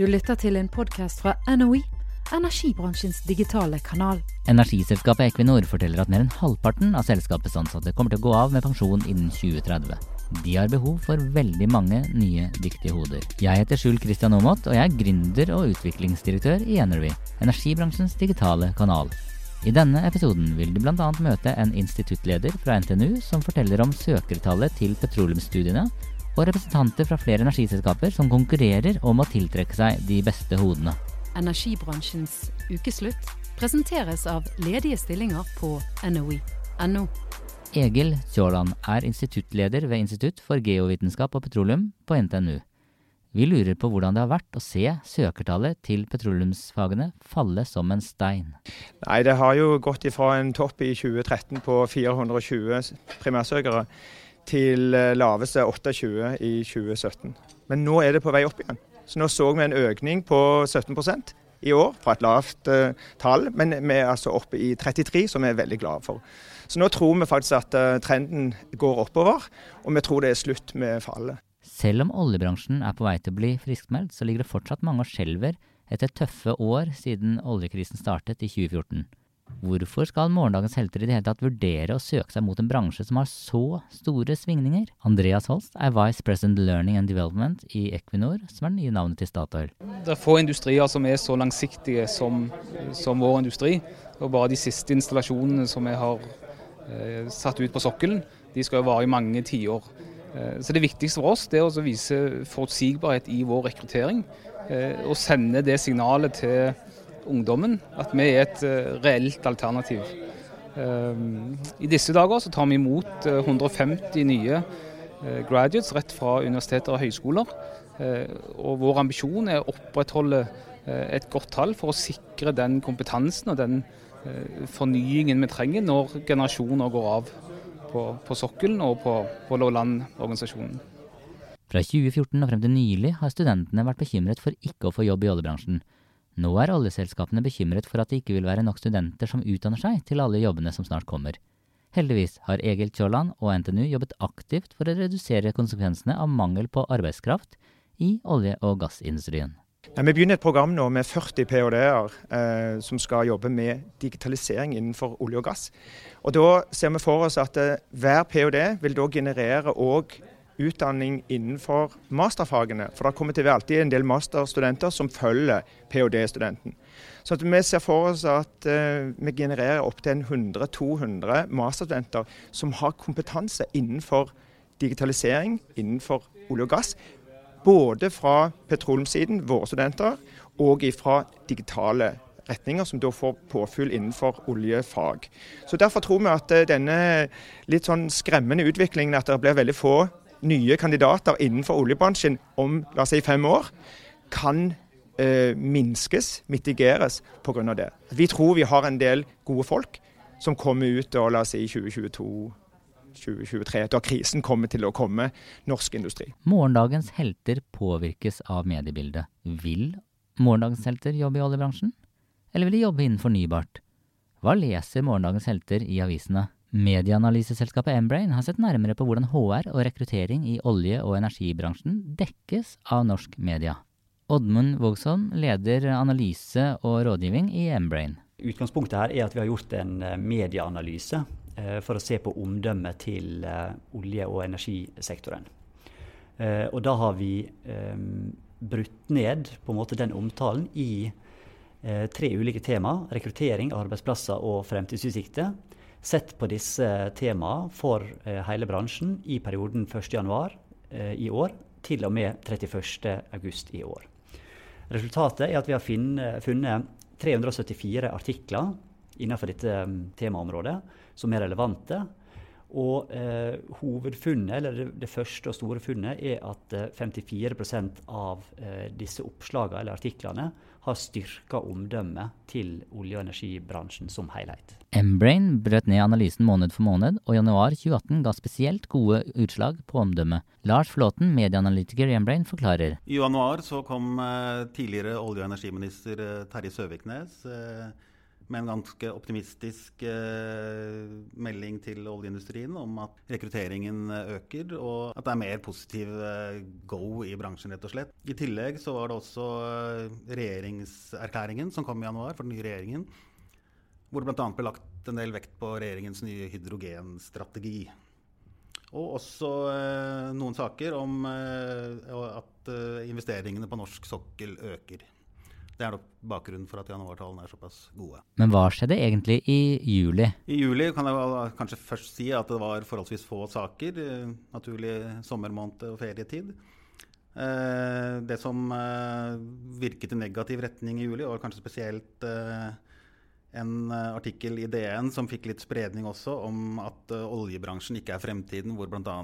Du lytter til en podkast fra NOE, energibransjens digitale kanal. Energiselskapet Equinor forteller at mer enn halvparten av selskapets ansatte kommer til å gå av med pensjon innen 2030. De har behov for veldig mange nye dyktige hoder. Jeg heter Skjul Kristian Aamodt, og jeg er gründer og utviklingsdirektør i Energy, energibransjens digitale kanal. I denne episoden vil du bl.a. møte en instituttleder fra NTNU som forteller om søkertallet til petroleumsstudiene, og representanter fra flere energiselskaper som konkurrerer om å tiltrekke seg de beste hodene. Energibransjens ukeslutt presenteres av ledige stillinger på NOE.no. Egil Tjåland er instituttleder ved Institutt for geovitenskap og petroleum på NTNU. Vi lurer på hvordan det har vært å se søkertallet til petroleumsfagene falle som en stein. Nei, Det har jo gått ifra en topp i 2013 på 420 primærsøkere til eh, laveste 28 i 2017. Men nå er det på vei opp igjen. Så nå så vi en økning på 17% i år, fra et lavt uh, tall, men vi er altså oppe i 33, som vi er veldig glade for. Så nå tror vi faktisk at uh, trenden går oppover, og vi tror det er slutt med fallet. Selv om oljebransjen er på vei til å bli friskmeldt, så ligger det fortsatt mange og skjelver etter tøffe år siden oljekrisen startet i 2014. Hvorfor skal morgendagens helter i det hele tatt vurdere å søke seg mot en bransje som har så store svingninger? Andreas Holst er Vice President Learning and Development i Equinor, som er det nye navnet til Statoil. Det er få industrier som er så langsiktige som, som vår industri. Og bare de siste installasjonene som vi har eh, satt ut på sokkelen, de skal jo vare i mange tiår. Eh, så det viktigste for oss er å vise forutsigbarhet i vår rekruttering. Eh, og sende det signalet til ungdommen at vi er et uh, reelt alternativ. Um, I disse dager så tar vi imot uh, 150 nye uh, graduates rett fra universiteter og høyskoler. og Vår ambisjon er å opprettholde et godt tall for å sikre den kompetansen og den fornyingen vi trenger når generasjoner går av på, på sokkelen og på, på landorganisasjonen. Fra 2014 og frem til nylig har studentene vært bekymret for ikke å få jobb i oljebransjen. Nå er oljeselskapene bekymret for at det ikke vil være nok studenter som utdanner seg til alle jobbene som snart kommer. Heldigvis har Egil Tjåland og NTNU jobbet aktivt for å redusere konsekvensene av mangel på arbeidskraft i olje- og gassindustrien. Ja, vi begynner et program nå med 40 ph.d.-er eh, som skal jobbe med digitalisering innenfor olje og gass. Og Da ser vi for oss at eh, hver ph.d. vil da generere òg utdanning innenfor masterfagene. For det kommer til å være alltid en del masterstudenter som følger ph.d.-studenten. Så vi ser for oss at uh, vi genererer opptil 100-200 masterstudenter som har kompetanse innenfor digitalisering, innenfor olje og gass. Både fra petroleumssiden, våre studenter, og fra digitale retninger, som da får påfyll innenfor oljefag. Så Derfor tror vi at eh, denne litt sånn skremmende utviklingen, at det blir veldig få nye kandidater innenfor oljebransjen om la oss si fem år, kan eh, minskes, mitigeres pga. det. Vi tror vi har en del gode folk som kommer ut da, la oss si 2022. 2023, da krisen kommer til å komme norsk industri. Morgendagens helter påvirkes av mediebildet. Vil morgendagens helter jobbe i oljebransjen? Eller vil de jobbe innen fornybart? Hva leser morgendagens helter i avisene? Medieanalyseselskapet Embrain har sett nærmere på hvordan HR og rekruttering i olje- og energibransjen dekkes av norsk media. Oddmund Vågsholm leder analyse og rådgivning i Embrain. Utgangspunktet her er at vi har gjort en eh, medieanalyse eh, for å se på omdømmet til eh, olje- og energisektoren. Og da har vi brutt ned på en måte den omtalen i tre ulike tema. Rekruttering, arbeidsplasser og fremtidsutsikter sett på disse temaene for eh, hele bransjen i perioden 1.1 eh, i år til og med 31.8 i år. Resultatet er at vi har funnet 374 artikler innenfor dette mm, temaområdet som er relevante. Og eh, hovedfunnet, eller det, det, første og store funnet, er at eh, 54 av eh, disse oppslagene eller artiklene har styrka omdømmet til olje- og energibransjen som helhet. Embrain brøt ned analysen måned for måned, og januar 2018 ga spesielt gode utslag på omdømmet. Lars Flåten, medieanalytiker i Embrain, forklarer. I januar så kom eh, tidligere olje- og energiminister eh, Terje Søviknes eh, med en ganske optimistisk eh, melding til oljeindustrien om at rekrutteringen øker, og at det er mer positiv eh, go i bransjen, rett og slett. I tillegg så var det også eh, regjeringserklæringen som kom i januar for den nye regjeringen, hvor det bl.a. ble lagt en del vekt på regjeringens nye hydrogenstrategi. Og også eh, noen saker om eh, at eh, investeringene på norsk sokkel øker. Det er nok bakgrunnen for at januartallene er såpass gode. Men hva skjedde egentlig i juli? I juli kan jeg kanskje først si at det var forholdsvis få saker. Eh, naturlig sommermåned og ferietid. Eh, det som eh, virket i negativ retning i juli, var kanskje spesielt en artikkel i DN som fikk litt spredning også, om at oljebransjen ikke er fremtiden, hvor bl.a.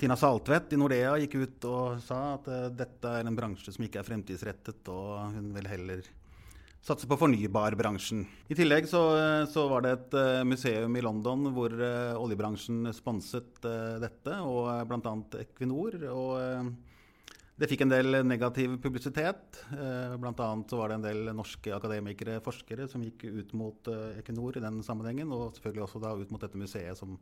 Tina Saltvedt i Nordea gikk ut og sa at uh, dette er en bransje som ikke er fremtidsrettet, og hun vil heller satse på fornybarbransjen. I tillegg så, eh, så var det et uh, museum i London hvor oljebransjen sponset dette, og bl.a. Equinor. og det fikk en del negativ publisitet. Bl.a. så var det en del norske akademikere, forskere, som gikk ut mot eh, Equinor i den sammenhengen, og selvfølgelig også da ut mot dette museet som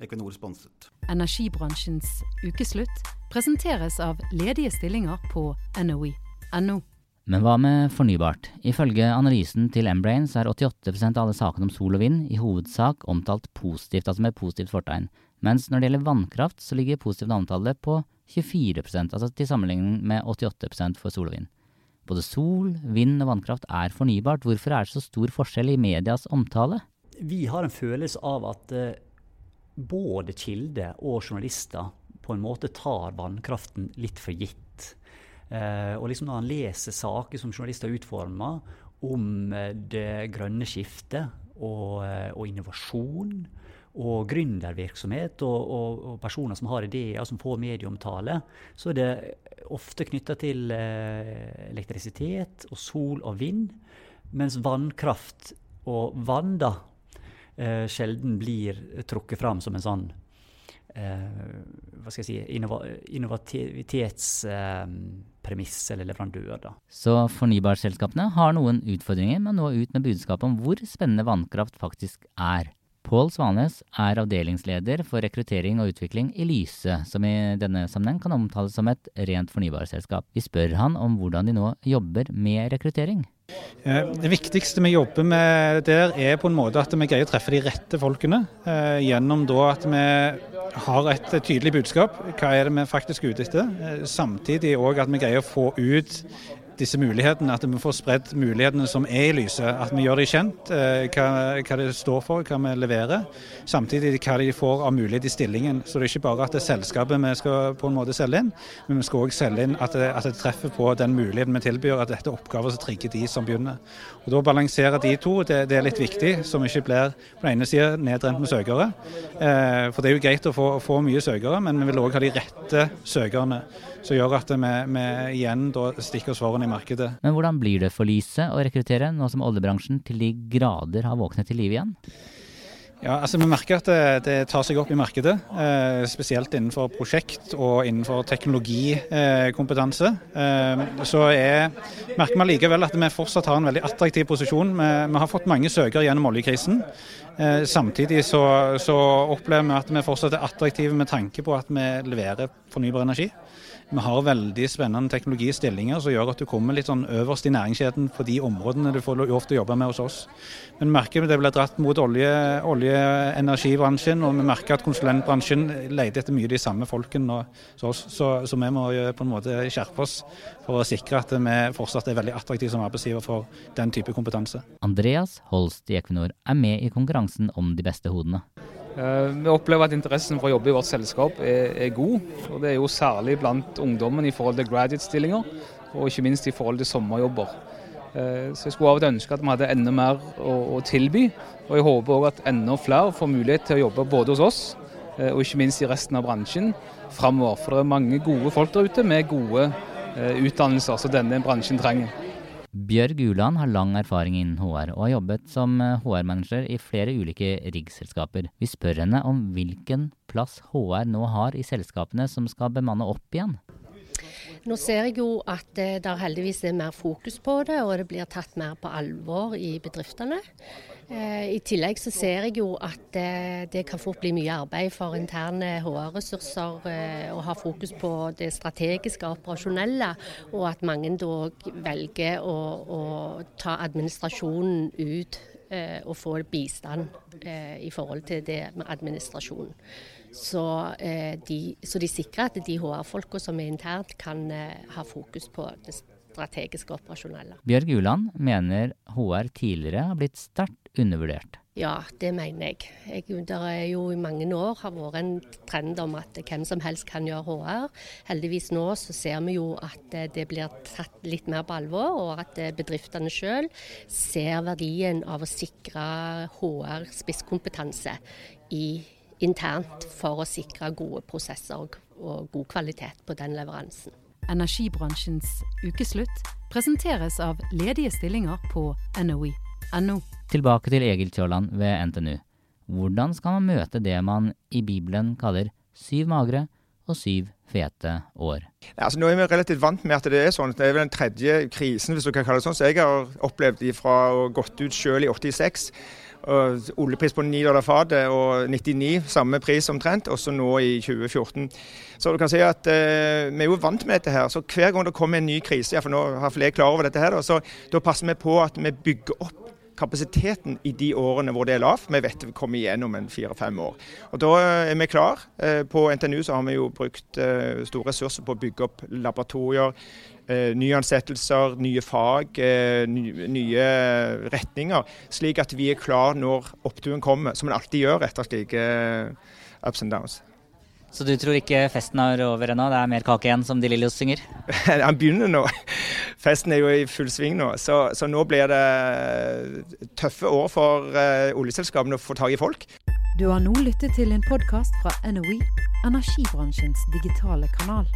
Equinor sponset. Energibransjens ukeslutt presenteres av ledige stillinger på NOE.no. Men hva med fornybart? Ifølge analysen til Embrains er 88% av alle sakene om sol og vind i hovedsak omtalt positivt, altså med positivt fortegn. Mens når det gjelder vannkraft, så ligger positivt omtale på 24% altså til sammenligning med 88 for sol og vind. Både sol, vind og vannkraft er fornybart. Hvorfor er det så stor forskjell i medias omtale? Vi har en følelse av at uh, både kilder og journalister på en måte tar vannkraften litt for gitt. Uh, og liksom når han leser saker som journalister utformer om uh, det grønne skiftet og, og innovasjon, og gründervirksomhet og, og, og, personer som har ideer som får medieomtale, så er det ofte knytta til eh, elektrisitet og sol og vind. Mens vannkraft og vann da eh, sjelden blir trukket fram som en sånn eh, hva skal jeg si, innova innovativitetspremiss eh, eller leverandør. da. Så fornybarselskapene har noen utfordringer med å nå ut med budskapet om hvor spennende vannkraft faktisk er. Pål Svanes er avdelingsleder for rekruttering og utvikling i Lyse, som i denne sammenheng kan omtales som et rent fornybarselskap. Vi spør han om hvordan de nå jobber med rekruttering. Det viktigste vi jobber med der, er på en måte at vi greier å treffe de rette folkene. Eh, gjennom at vi har et tydelig budskap. Hva er det vi faktisk er ute etter? Eh, samtidig òg at vi greier å få ut disse mulighetene, at vi får spredd mulighetene som er i lyset. At vi gjør dem kjent, eh, hva, hva det står for, hva vi leverer. Samtidig hva de får av mulighet i stillingen. Så det er ikke bare at det er selskapet vi skal på en måte selge inn, men vi skal òg selge inn at det, at det, treffer på den muligheten vi tilbyr, at dette er oppgaver som trigger de som begynner. Og Da balansere de to, det, det, er litt viktig, så vi ikke blir på den ene sida nedrent med søkere. Eh, for det er jo greit å få, få mye søkere, men vi vil òg ha de rette søkerne som gjør at vi, vi igjen stikker svarene i markedet. Men hvordan blir det for Lyse å rekruttere, nå som oljebransjen til de grader har våknet til liv igjen? Ja, altså Vi merker at det, det tar seg opp i markedet, eh, spesielt innenfor prosjekt og innenfor teknologikompetanse. Eh, så er, merker vi likevel at vi fortsatt har en veldig attraktiv posisjon. Vi, vi har fått mange søkere gjennom oljekrisen. Eh, samtidig så, så opplever vi at vi fortsatt er attraktive med tanke på at vi leverer fornybar energi. Vi har veldig spennende teknologistillinger som gjør at du kommer litt sånn øverst i næringskjeden på de områdene du får lov til å jobbe med hos oss. Men vi merker det blir dratt mot olje, og energibransjen, og vi merker at konsulentbransjen leter etter mye de samme folkene oss. Så, så, vi må på en måte skjerpe oss for å sikre at vi fortsatt er veldig attraktive som arbeidsgiver for den type kompetanse. Andreas Holst i Equinor er med i konkurransen om de beste hodene. Eh, vi opplever at interessen for å jobbe i vårt selskap er, er, god. og Det er jo særlig blant ungdommen i forhold til graduate-stillinger, og ikke minst i forhold til sommerjobber. Eh, så Jeg skulle av og til ønske at vi hadde enda mer å, å tilby. Og jeg håper òg at enda flere får mulighet til å jobbe både hos oss eh, og ikke minst i resten av bransjen framover. For det er mange gode folk der ute med gode utdannelser som denne bransjen trenger. Bjørg Uland har lang erfaring innen HR, og har jobbet som HR-manager eh, i flere ulike riggselskaper. Vi spør henne om hvilken plass HR nå har i selskapene som skal bemanne opp igjen. Nå ser jeg jo at det heldigvis er mer fokus på det, og det blir tatt mer på alvor i bedriftene. I tillegg så ser jeg jo at det kan fort bli mye arbeid for interne HR-ressurser å ha fokus på det strategiske og operasjonelle, og at mange da velger å, å ta administrasjonen ut og få bistand i forhold til det med administrasjonen. Så, de, så de sikrer at de HR-folka som er internt, kan ha fokus på det strategiske operasjonelle. Bjørg Uland mener HR tidligere har blitt sterkt undervurdert. Ja, det mener jeg. jeg det er jo i mange år har vært en trend om at hvem som helst kan gjøre HR. Heldigvis nå så ser vi jo at det blir tatt litt mer på alvor, og at bedriftene sjøl ser verdien av å sikre HR-spisskompetanse internt for å sikre gode prosesser og god kvalitet på den leveransen. Energibransjens ukeslutt presenteres av ledige stillinger på NOE.no. Tilbake til Egil Tjåland ved NTNU. Hvordan skal man møte det man i Bibelen kaller syv magre og syv fete år? Altså, nå er vi relativt vant med at det er sånn. Det er vel den tredje krisen, hvis du kan kalle det sånn, som så jeg har opplevd fra å gått ut sjøl i 86 og oljepris på 9 dollar fatet og 99, samme pris omtrent, også nå i 2014. Så du kan si at eh, Vi er jo vant med dette her. så Hver gang det kommer en ny krise, ja, for nå har flere klar over dette her, da, så da passer vi på at vi bygger opp kapasiteten i de årene hvor det er lavt. Vi vet vi kommer igjennom en fire-fem år. Og Da er vi klar. På NTNU så har vi jo brukt store ressurser på å bygge opp laboratorier, nyansettelser, nye fag, nye retninger. Slik at vi er klar når oppturen kommer, som en alltid gjør etter slike ups and downs. Så du tror ikke festen er over ennå? Det er mer kake igjen, som De Lillos synger? Han begynner nå. Festen er jo i full sving nå. Så, så nå blir det tøffe år for uh, oljeselskapene å få tak i folk. Du har nå lyttet til en podkast fra NOE, energibransjens digitale kanal.